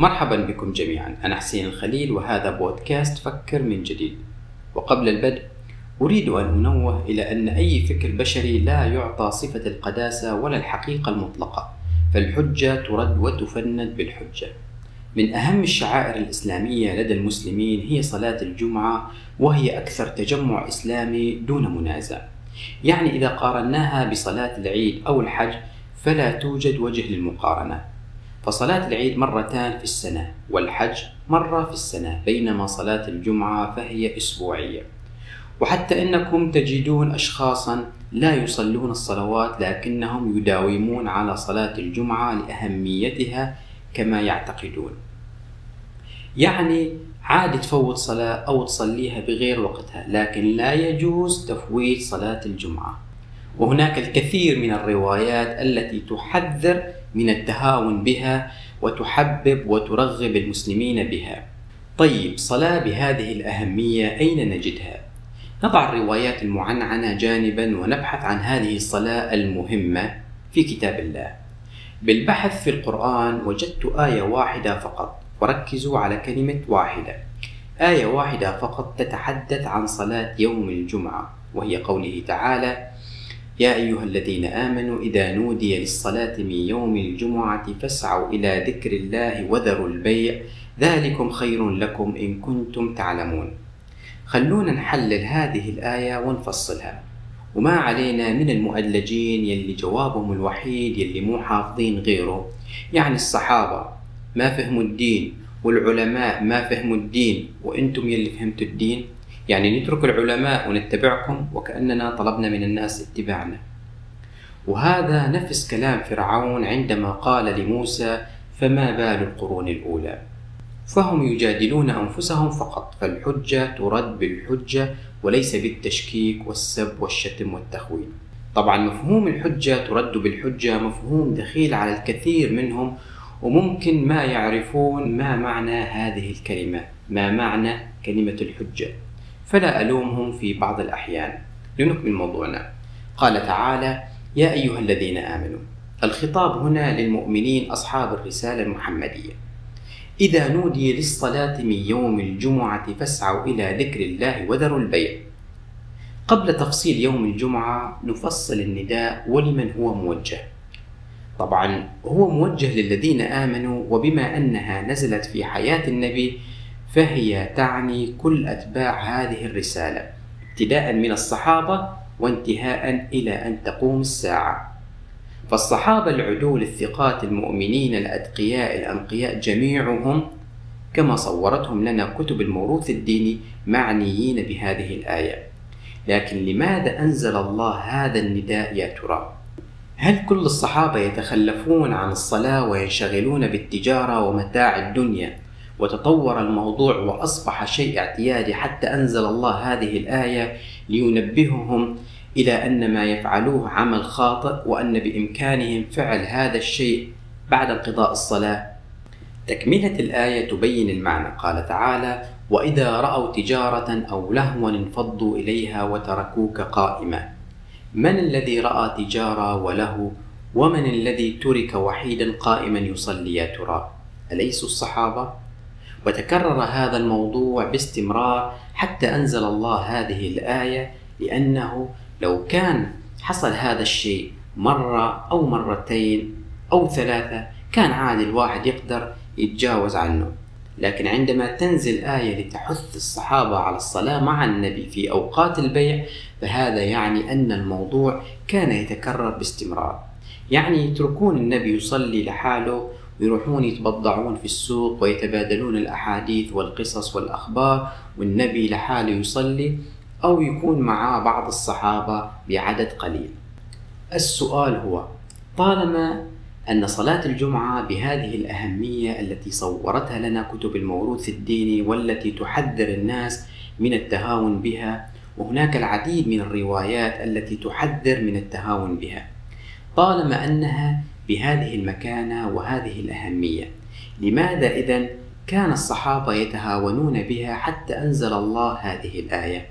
مرحبا بكم جميعا. أنا حسين الخليل وهذا بودكاست فكر من جديد. وقبل البدء أريد أن أنوه إلى أن أي فكر بشري لا يعطى صفة القداسة ولا الحقيقة المطلقة فالحجة ترد وتفند بالحجة. من أهم الشعائر الإسلامية لدى المسلمين هي صلاة الجمعة وهي أكثر تجمع إسلامي دون منازع. يعني إذا قارناها بصلاة العيد أو الحج فلا توجد وجه للمقارنة. فصلاة العيد مرتان في السنة والحج مرة في السنة بينما صلاة الجمعة فهي أسبوعية. وحتى إنكم تجدون أشخاصا لا يصلون الصلوات لكنهم يداومون على صلاة الجمعة لأهميتها كما يعتقدون. يعني عادي تفوت صلاة أو تصليها بغير وقتها لكن لا يجوز تفويت صلاة الجمعة. وهناك الكثير من الروايات التي تحذر من التهاون بها وتحبب وترغب المسلمين بها. طيب صلاة بهذه الأهمية أين نجدها؟ نضع الروايات المعنعنة جانبا ونبحث عن هذه الصلاة المهمة في كتاب الله. بالبحث في القرآن وجدت آية واحدة فقط. وركزوا على كلمة واحدة. آية واحدة فقط تتحدث عن صلاة يوم الجمعة وهي قوله تعالى يا أيها الذين آمنوا إذا نودي للصلاة من يوم الجمعة فاسعوا إلى ذكر الله وذروا البيع. ذلكم خير لكم إن كنتم تعلمون. خلونا نحلل هذه الآية ونفصلها. وما علينا من المؤلجين يلي جوابهم الوحيد يلي مو حافظين غيره. يعني الصحابة ما فهموا الدين والعلماء ما فهموا الدين. وإنتم يلي فهمتوا الدين؟ يعني نترك العلماء ونتبعكم وكأننا طلبنا من الناس اتباعنا. وهذا نفس كلام فرعون عندما قال لموسى فما بال القرون الأولى؟ فهم يجادلون أنفسهم فقط فالحجة ترد بالحجة وليس بالتشكيك والسب والشتم والتخوين طبعا مفهوم الحجة ترد بالحجة مفهوم دخيل على الكثير منهم وممكن ما يعرفون ما معنى هذه الكلمة ما معنى كلمة الحجة. فلا ألومهم في بعض الأحيان. لنكمل موضوعنا. قال تعالى يا أيها الذين آمنوا الخطاب هنا للمؤمنين أصحاب الرسالة المحمدية. إذا نودي للصلاة من يوم الجمعة فاسعوا إلى ذكر الله وذروا البيع. قبل تفصيل يوم الجمعة نفصل النداء ولمن هو موجه. طبعا هو موجه للذين آمنوا وبما أنها نزلت في حياة النبي فهي تعني كل أتباع هذه الرسالة ابتداء من الصحابة وانتهاء إلى أن تقوم الساعة. فالصحابة العدول الثقات المؤمنين الأتقياء الأنقياء جميعهم كما صورتهم لنا كتب الموروث الديني معنيين بهذه الآية. لكن لماذا أنزل الله هذا النداء يا ترى؟ هل كل الصحابة يتخلفون عن الصلاة وينشغلون بالتجارة ومتاع الدنيا؟ وتطور الموضوع وأصبح شيء اعتيادي حتى أنزل الله هذه الآية لينبههم إلى أن ما يفعلوه عمل خاطئ وأن بإمكانهم فعل هذا الشيء بعد انقضاء الصلاة. تكملة الآية تبين المعنى. قال تعالى وإذا رأوا تجارة أو لهوا انفضوا إليها وتركوك قائما. من الذي رأى تجارة وله ومن الذي ترك وحيدا قائما يصلي يا ترى؟ اليسوا الصحابة؟ وتكرر هذا الموضوع باستمرار حتى أنزل الله هذه الآية لأنه لو كان حصل هذا الشيء مرة أو مرتين أو ثلاثة كان عادي الواحد يقدر يتجاوز عنه. لكن عندما تنزل آية لتحث الصحابة على الصلاة مع النبي في أوقات البيع فهذا يعني أن الموضوع كان يتكرر باستمرار. يعني يتركون النبي يصلي لحاله ويروحون يتبضعون في السوق ويتبادلون الأحاديث والقصص والأخبار والنبي لحاله يصلي أو يكون معاه بعض الصحابة بعدد قليل. السؤال هو طالما أن صلاة الجمعة بهذه الأهمية التي صورتها لنا كتب الموروث الديني والتي تحذر الناس من التهاون بها وهناك العديد من الروايات التي تحذر من التهاون بها طالما أنها بهذه المكانة وهذه الأهمية. لماذا إذا كان الصحابة يتهاونون بها حتى أنزل الله هذه الآية؟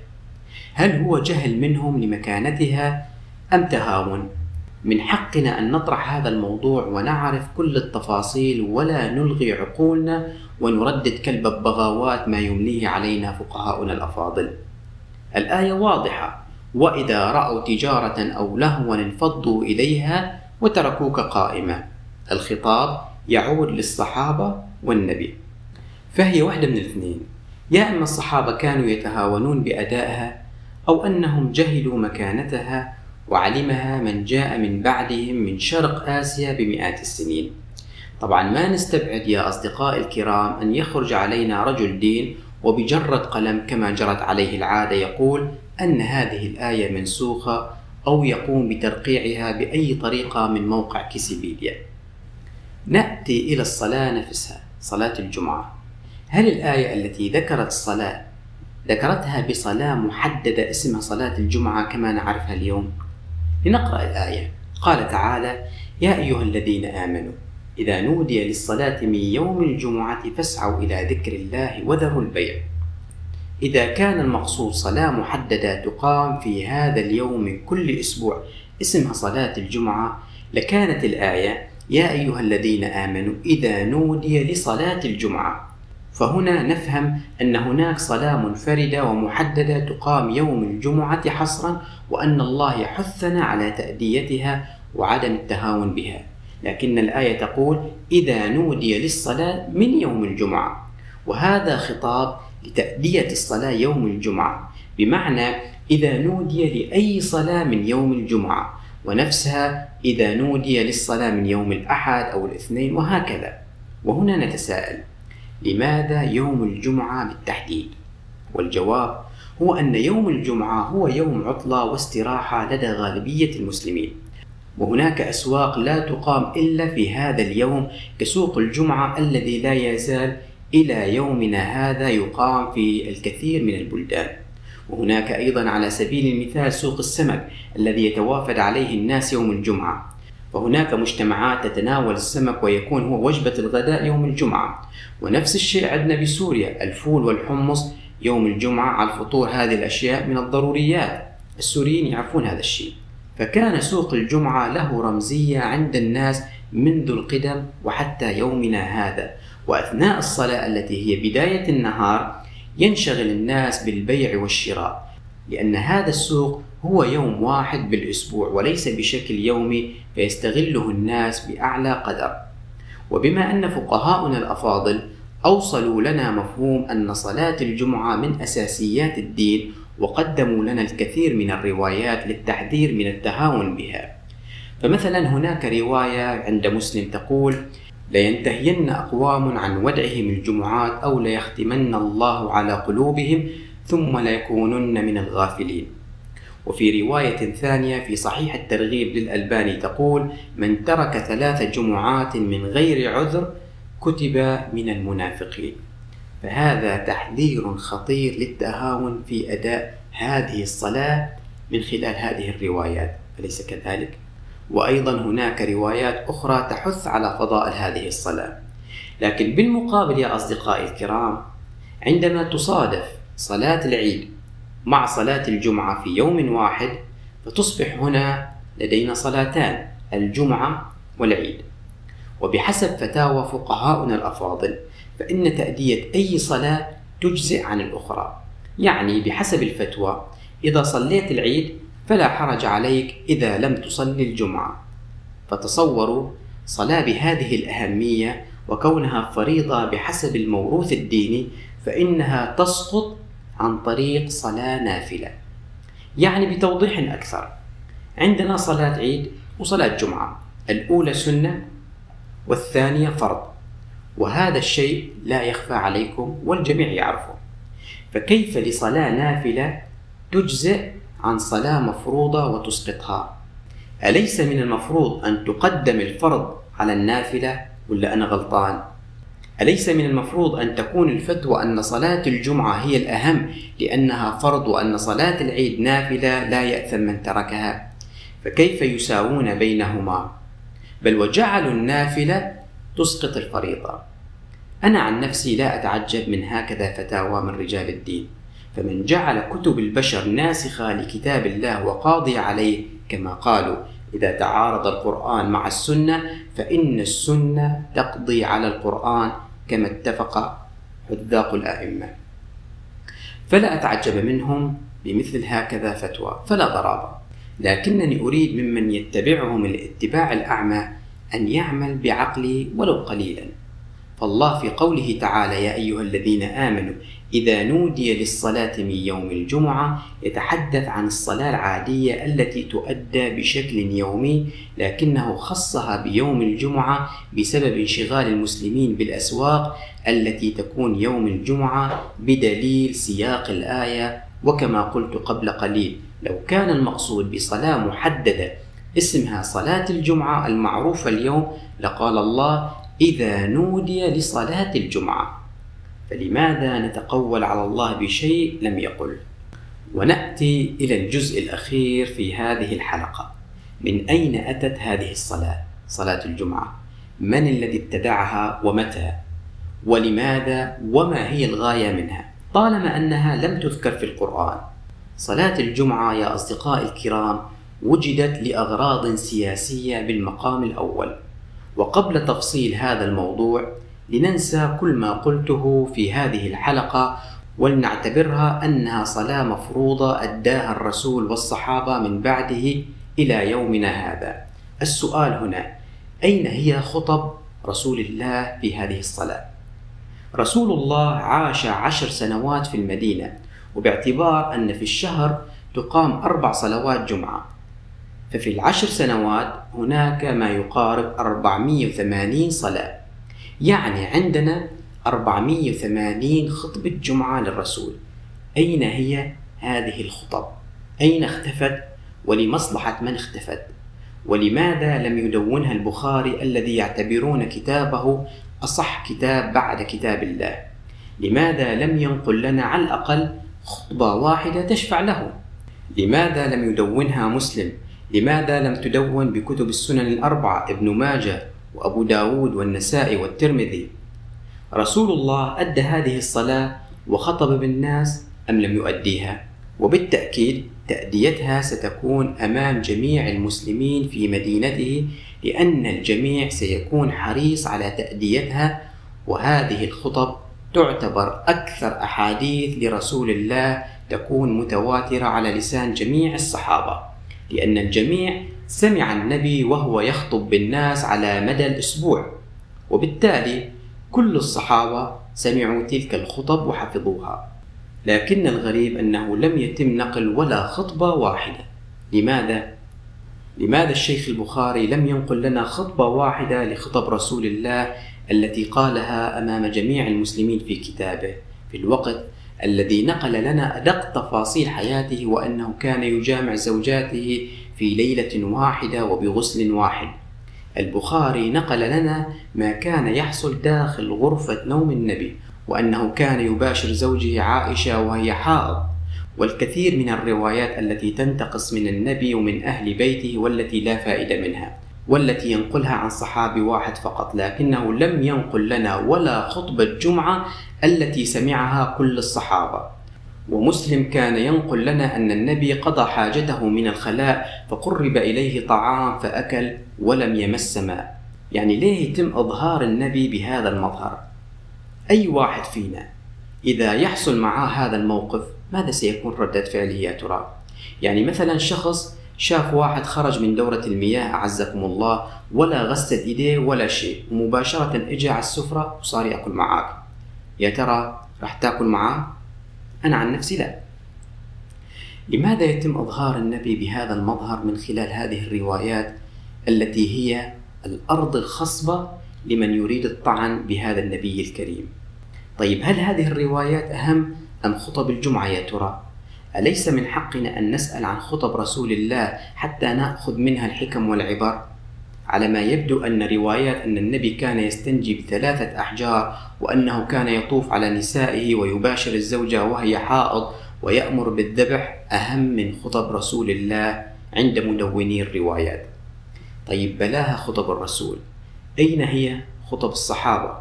هل هو جهل منهم لمكانتها أم تهاون؟ من حقنا أن نطرح هذا الموضوع ونعرف كل التفاصيل ولا نلغي عقولنا ونردد كلب البغاوات ما يمليه علينا فقهاؤنا الأفاضل. الآية واضحة: وإذا رأوا تجارة أو لهوا انفضوا إليها وتركوك قائمة. الخطاب يعود للصحابة والنبي. فهي واحدة من الاثنين، يا إما الصحابة كانوا يتهاونون بأدائها أو أنهم جهلوا مكانتها وعلمها من جاء من بعدهم من شرق آسيا بمئات السنين طبعا ما نستبعد يا أصدقاء الكرام أن يخرج علينا رجل دين وبجرة قلم كما جرت عليه العادة يقول أن هذه الآية منسوخة أو يقوم بترقيعها بأي طريقة من موقع كيسيبيديا. نأتي إلى الصلاة نفسها صلاة الجمعة. هل الآية التي ذكرت الصلاة ذكرتها بصلاة محددة اسمها صلاة الجمعة كما نعرفها اليوم؟ لنقرأ الآية. قال تعالى يا أيها الذين آمنوا إذا نودي للصلاة من يوم الجمعة فاسعوا إلى ذكر الله وذروا البيع. إذا كان المقصود صلاة محددة تقام في هذا اليوم من كل أسبوع اسمها صلاة الجمعة لكانت الآية يا أيها الذين آمنوا إذا نودي لصلاة الجمعة. فهنا نفهم أن هناك صلاة منفردة ومحددة تقام يوم الجمعة حصرا وأن الله يحثنا على تأديتها وعدم التهاون بها. لكن الآية تقول إذا نودي للصلاة من يوم الجمعة. وهذا خطاب لتأدية الصلاة يوم الجمعة. بمعنى إذا نودي لأي صلاة من يوم الجمعة ونفسها إذا نودي للصلاة من يوم الأحد أو الاثنين وهكذا. وهنا نتساءل لماذا يوم الجمعة بالتحديد؟ والجواب هو أن يوم الجمعة هو يوم عطلة واستراحة لدى غالبية المسلمين. وهناك أسواق لا تقام إلا في هذا اليوم كسوق الجمعة الذي لا يزال إلى يومنا هذا يقام في الكثير من البلدان. وهناك أيضا على سبيل المثال سوق السمك الذي يتوافد عليه الناس يوم الجمعة. فهناك مجتمعات تتناول السمك ويكون هو وجبة الغداء يوم الجمعة. ونفس الشيء عندنا بسوريا. الفول والحمص يوم الجمعة على الفطور هذه الأشياء من الضروريات. السوريين يعرفون هذا الشيء. فكان سوق الجمعة له رمزية عند الناس منذ القدم وحتى يومنا هذا. وأثناء الصلاة التي هي بداية النهار ينشغل الناس بالبيع والشراء لأن هذا السوق هو يوم واحد بالأسبوع وليس بشكل يومي فيستغله الناس بأعلى قدر. وبما أن فقهاؤنا الأفاضل أوصلوا لنا مفهوم أن صلاة الجمعة من أساسيات الدين وقدموا لنا الكثير من الروايات للتحذير من التهاون بها. فمثلا هناك رواية عند مسلم تقول لينتهين أقوام عن ودعهم الجمعات أو ليختمن الله على قلوبهم ثم ليكونن من الغافلين وفي رواية ثانية في صحيح الترغيب للألباني تقول من ترك ثلاث جمعات من غير عذر كتب من المنافقين فهذا تحذير خطير للتهاون في أداء هذه الصلاة من خلال هذه الروايات أليس كذلك؟ وأيضا هناك روايات أخرى تحث على فضائل هذه الصلاة. لكن بالمقابل يا أصدقائي الكرام عندما تصادف صلاة العيد مع صلاة الجمعة في يوم واحد فتصبح هنا لدينا صلاتان الجمعة والعيد. وبحسب فتاوى فقهاؤنا الأفاضل فإن تأدية أي صلاة تجزئ عن الأخرى. يعني بحسب الفتوى إذا صليت العيد فلا حرج عليك إذا لم تصلي الجمعة. فتصوروا صلاة بهذه الأهمية وكونها فريضة بحسب الموروث الديني فإنها تسقط عن طريق صلاة نافلة. يعني بتوضيح أكثر. عندنا صلاة عيد وصلاة جمعة. الأولى سنة والثانية فرض. وهذا الشيء لا يخفى عليكم والجميع يعرفه. فكيف لصلاة نافلة تجزئ عن صلاة مفروضة وتسقطها أليس من المفروض أن تقدم الفرض على النافلة ولا أنا غلطان؟ أليس من المفروض أن تكون الفتوى أن صلاة الجمعة هي الأهم لأنها فرض وأن صلاة العيد نافلة لا يأثم من تركها؟ فكيف يساوون بينهما؟ بل وجعلوا النافلة تسقط الفريضة أنا عن نفسي لا أتعجب من هكذا فتاوى من رجال الدين فمن جعل كتب البشر ناسخة لكتاب الله وقاضي عليه كما قالوا إذا تعارض القرآن مع السنة فإن السنة تقضي على القرآن كما اتفق حذاق الأئمة. فلا أتعجب منهم بمثل هكذا فتوى فلا ضرابة. لكنني أريد ممن يتبعهم الاتباع الأعمى أن يعمل بعقله ولو قليلا. فالله في قوله تعالى يا أيها الذين آمنوا إذا نودي للصلاة من يوم الجمعة يتحدث عن الصلاة العادية التي تؤدى بشكل يومي لكنه خصها بيوم الجمعة بسبب انشغال المسلمين بالأسواق التي تكون يوم الجمعة بدليل سياق الآية. وكما قلت قبل قليل لو كان المقصود بصلاة محددة اسمها صلاة الجمعة المعروفة اليوم لقال الله إذا نودي لصلاة الجمعة. فلماذا نتقول على الله بشيء لم يقل؟ ونأتي إلى الجزء الأخير في هذه الحلقة. من أين أتت هذه الصلاة؟ صلاة الجمعة. من الذي ابتدعها ومتى؟ ولماذا؟ وما هي الغاية منها؟ طالما أنها لم تذكر في القرآن. صلاة الجمعة يا أصدقائي الكرام وجدت لأغراض سياسية بالمقام الأول. وقبل تفصيل هذا الموضوع لننسى كل ما قلته في هذه الحلقة ولنعتبرها أنها صلاة مفروضة أداها الرسول والصحابة من بعده إلى يومنا هذا. السؤال هنا أين هي خطب رسول الله في هذه الصلاة؟ رسول الله عاش عشر سنوات في المدينة وباعتبار أن في الشهر تقام أربع صلوات جمعة. ففي العشر سنوات هناك ما يقارب 480 صلاة. يعني عندنا 480 خطبة جمعة للرسول أين هي هذه الخطب؟ أين اختفت؟ ولمصلحة من اختفت؟ ولماذا لم يدونها البخاري الذي يعتبرون كتابه أصح كتاب بعد كتاب الله؟ لماذا لم ينقل لنا على الأقل خطبة واحدة تشفع له؟ لماذا لم يدونها مسلم لماذا لم تدون بكتب السنن الأربعة ابن ماجه وأبو داود والنسائي والترمذي. رسول الله أدى هذه الصلاة وخطب بالناس أم لم يؤديها؟ وبالتأكيد تأديتها ستكون أمام جميع المسلمين في مدينته لأن الجميع سيكون حريص على تأديتها وهذه الخطب تعتبر أكثر أحاديث لرسول الله تكون متواترة على لسان جميع الصحابة لأن الجميع سمع النبي وهو يخطب بالناس على مدى الأسبوع. وبالتالي كل الصحابة سمعوا تلك الخطب وحفظوها. لكن الغريب أنه لم يتم نقل ولا خطبة واحدة. لماذا؟ لماذا الشيخ البخاري لم ينقل لنا خطبة واحدة لخطب رسول الله التي قالها أمام جميع المسلمين في كتابه في الوقت الذي نقل لنا أدق تفاصيل حياته وأنه كان يجامع زوجاته في ليلة واحدة وبغسل واحد. البخاري نقل لنا ما كان يحصل داخل غرفة نوم النبي وأنه كان يباشر زوجه عائشة وهي حائض والكثير من الروايات التي تنتقص من النبي ومن أهل بيته والتي لا فائدة منها والتي ينقلها عن صحابي واحد فقط لكنه لم ينقل لنا ولا خطبة جمعة التي سمعها كل الصحابة ومسلم كان ينقل لنا أن النبي قضى حاجته من الخلاء فقرب إليه طعام فأكل ولم يمس ماء يعني ليه يتم إظهار النبي بهذا المظهر أي واحد فينا إذا يحصل معاه هذا الموقف ماذا سيكون ردة فعله يا ترى؟ يعني مثلا شخص شاف واحد خرج من دورة المياه أعزكم الله ولا غسل إيديه ولا شيء ومباشرة إجا على السفرة وصار يأكل معاك يا ترى راح تأكل معاه؟ أنا عن نفسي لا لماذا يتم إظهار النبي بهذا المظهر من خلال هذه الروايات التي هي الأرض الخصبة لمن يريد الطعن بهذا النبي الكريم طيب هل هذه الروايات أهم أم خطب الجمعة يا ترى؟ أليس من حقنا أن نسأل عن خطب رسول الله حتى نأخذ منها الحكم والعبر؟ على ما يبدو أن روايات أن النبي كان يستنجي بثلاثة أحجار وأنه كان يطوف على نسائه ويباشر الزوجة وهي حائض ويأمر بالذبح أهم من خطب رسول الله عند مدوني الروايات. طيب بلاها خطب الرسول، أين هي خطب الصحابة؟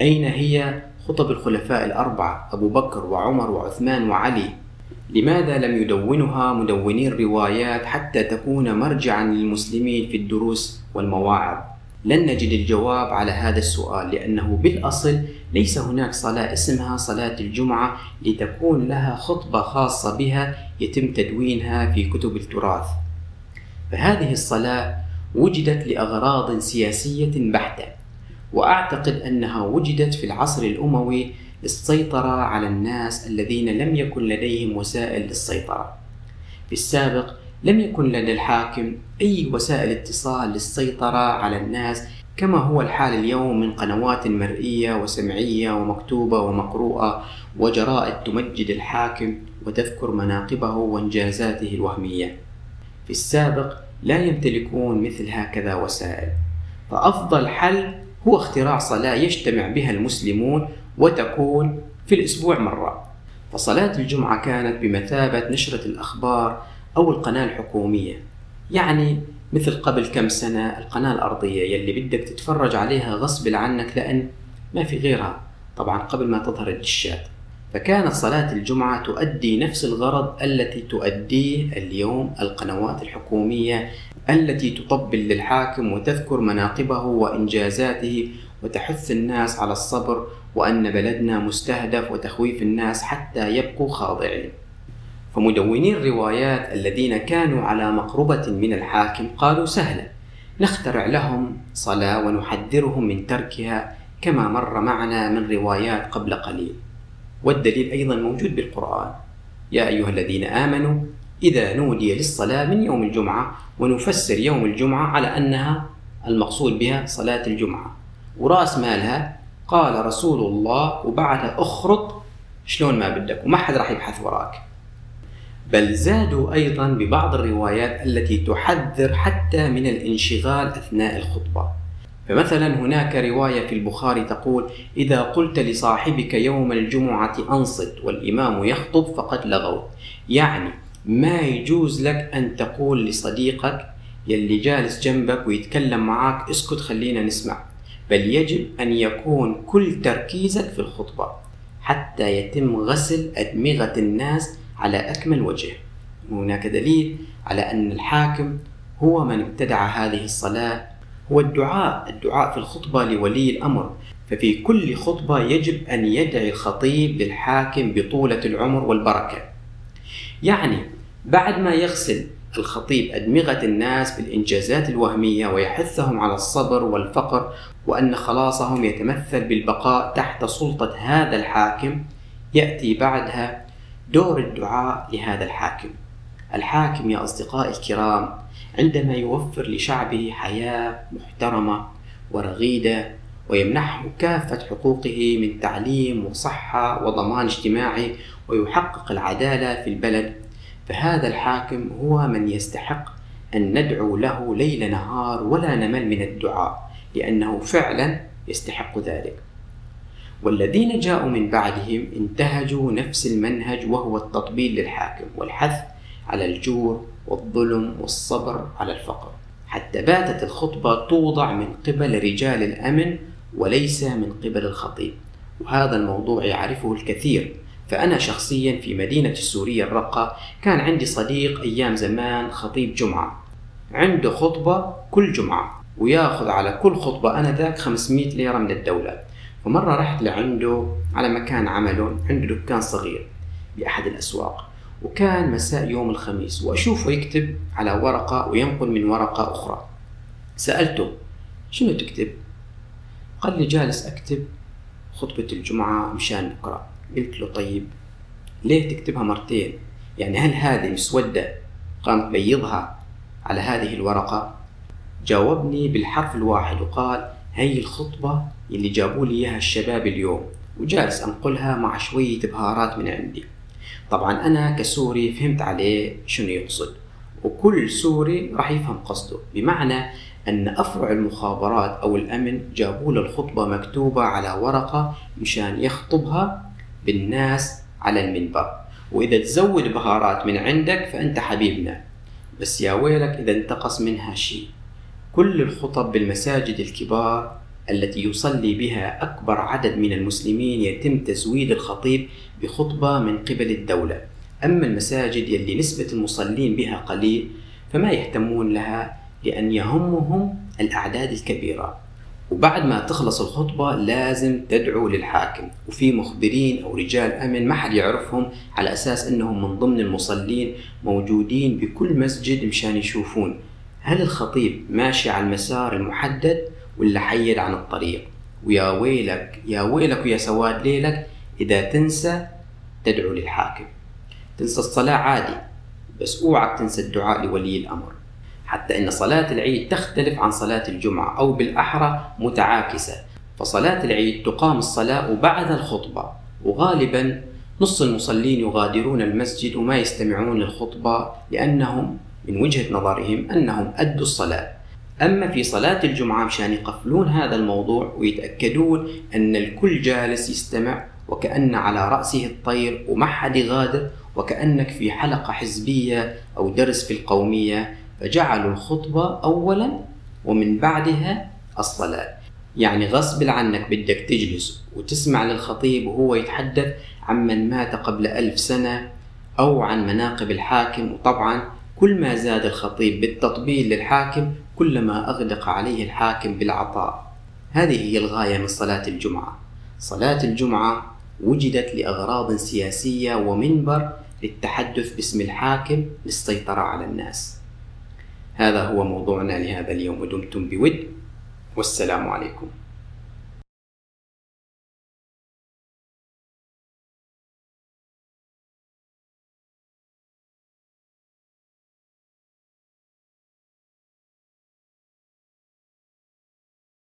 أين هي خطب الخلفاء الأربعة أبو بكر وعمر وعثمان وعلي لماذا لم يدونها مدوني الروايات حتى تكون مرجعا للمسلمين في الدروس والمواعظ؟ لن نجد الجواب على هذا السؤال لأنه بالأصل ليس هناك صلاة اسمها صلاة الجمعة لتكون لها خطبة خاصة بها يتم تدوينها في كتب التراث. فهذه الصلاة وجدت لأغراض سياسية بحتة، وأعتقد أنها وجدت في العصر الأموي للسيطرة على الناس الذين لم يكن لديهم وسائل للسيطرة. في السابق لم يكن لدى الحاكم أي وسائل اتصال للسيطرة على الناس كما هو الحال اليوم من قنوات مرئية وسمعية ومكتوبة ومقروءة وجرائد تمجد الحاكم وتذكر مناقبه وانجازاته الوهمية. في السابق لا يمتلكون مثل هكذا وسائل، فأفضل حل هو اختراع صلاة يجتمع بها المسلمون وتكون في الأسبوع مرة. فصلاة الجمعة كانت بمثابة نشرة الأخبار أو القناة الحكومية. يعني مثل قبل كم سنة القناة الأرضية يلي بدك تتفرج عليها غصب عنك لأن ما في غيرها. طبعا قبل ما تظهر الدشات. فكانت صلاة الجمعة تؤدي نفس الغرض التي تؤديه اليوم القنوات الحكومية التي تطبل للحاكم وتذكر مناقبه وإنجازاته وتحث الناس على الصبر وأن بلدنا مستهدف وتخويف الناس حتى يبقوا خاضعين. فمدوني الروايات الذين كانوا على مقربة من الحاكم قالوا سهلا نخترع لهم صلاة ونحذرهم من تركها كما مر معنا من روايات قبل قليل. والدليل أيضا موجود بالقرآن. يا أيها الذين آمنوا إذا نودي للصلاة من يوم الجمعة ونفسر يوم الجمعة على أنها المقصود بها صلاة الجمعة. وراس مالها قال رسول الله وبعدها اخرط شلون ما بدك وما حد راح يبحث وراك. بل زادوا أيضا ببعض الروايات التي تحذر حتى من الانشغال أثناء الخطبة. فمثلا هناك رواية في البخاري تقول إذا قلت لصاحبك يوم الجمعة أنصت والإمام يخطب فقد لغوت. يعني ما يجوز لك أن تقول لصديقك يلي جالس جنبك ويتكلم معك اسكت خلينا نسمع. بل يجب أن يكون كل تركيزك في الخطبة حتى يتم غسل أدمغة الناس على أكمل وجه. هناك دليل على أن الحاكم هو من ابتدع هذه الصلاة هو الدعاء الدعاء في الخطبة لولي الأمر. ففي كل خطبة يجب أن يدعي الخطيب للحاكم بطولة العمر والبركة. يعني بعد ما يغسل الخطيب أدمغة الناس بالإنجازات الوهمية ويحثهم على الصبر والفقر وأن خلاصهم يتمثل بالبقاء تحت سلطة هذا الحاكم يأتي بعدها دور الدعاء لهذا الحاكم. الحاكم يا أصدقائي الكرام عندما يوفر لشعبه حياة محترمة ورغيدة ويمنحه كافة حقوقه من تعليم وصحة وضمان اجتماعي ويحقق العدالة في البلد فهذا الحاكم هو من يستحق أن ندعو له ليل نهار ولا نمل من الدعاء لأنه فعلا يستحق ذلك. والذين جاءوا من بعدهم انتهجوا نفس المنهج وهو التطبيل للحاكم والحث على الجور والظلم والصبر على الفقر. حتى باتت الخطبة توضع من قبل رجال الأمن وليس من قبل الخطيب. وهذا الموضوع يعرفه الكثير. فأنا شخصيا في مدينة السورية الرقة كان عندي صديق أيام زمان خطيب جمعة. عنده خطبة كل جمعة وياخذ على كل خطبة أنا ذاك 500 ليرة من الدولة. فمرة رحت لعنده على مكان عمله عنده دكان صغير بأحد الأسواق وكان مساء يوم الخميس وأشوفه يكتب على ورقة وينقل من ورقة أخرى. سألته شنو تكتب؟ قال لي جالس أكتب خطبة الجمعة مشان بكرة قلت له طيب ليه تكتبها مرتين؟ يعني هل هذه مسودة قام بيضها على هذه الورقة؟ جاوبني بالحرف الواحد وقال هي الخطبة اللي جابوا لي إياها الشباب اليوم وجالس أنقلها مع شوية بهارات من عندي طبعا أنا كسوري فهمت عليه شنو يقصد وكل سوري راح يفهم قصده بمعنى أن أفرع المخابرات أو الأمن جابوا له الخطبة مكتوبة على ورقة مشان يخطبها بالناس على المنبر. وإذا تزود بهارات من عندك فأنت حبيبنا. بس يا ويلك إذا انتقص منها شيء. كل الخطب بالمساجد الكبار التي يصلي بها أكبر عدد من المسلمين يتم تزويد الخطيب بخطبة من قبل الدولة. أما المساجد يلي نسبة المصلين بها قليل فما يهتمون لها لأن يهمهم الأعداد الكبيرة. وبعد ما تخلص الخطبة لازم تدعو للحاكم. وفي مخبرين أو رجال أمن ما حد يعرفهم على أساس أنهم من ضمن المصلين موجودين بكل مسجد مشان يشوفون. هل الخطيب ماشي على المسار المحدد ولا حيد عن الطريق؟ ويا ويلك يا ويلك ويا سواد ليلك إذا تنسى تدعو للحاكم. تنسى الصلاة عادي بس أوعك تنسى الدعاء لولي الأمر. حتى أن صلاة العيد تختلف عن صلاة الجمعة أو بالأحرى متعاكسة. فصلاة العيد تقام الصلاة بعد الخطبة وغالبا نص المصلين يغادرون المسجد وما يستمعون للخطبة لأنهم من وجهة نظرهم أنهم أدوا الصلاة. أما في صلاة الجمعة مشان يقفلون هذا الموضوع ويتأكدون أن الكل جالس يستمع وكأن على رأسه الطير وما حد يغادر وكأنك في حلقة حزبية أو درس في القومية فجعلوا الخطبة أولا ومن بعدها الصلاة. يعني غصب عنك بدك تجلس وتسمع للخطيب وهو يتحدث عن من مات قبل ألف سنة أو عن مناقب الحاكم. وطبعا كل ما زاد الخطيب بالتطبيل للحاكم كلما أغدق عليه الحاكم بالعطاء. هذه هي الغاية من صلاة الجمعة. صلاة الجمعة وجدت لأغراض سياسية ومنبر للتحدث باسم الحاكم للسيطرة على الناس. هذا هو موضوعنا لهذا اليوم ودمتم بود. والسلام عليكم.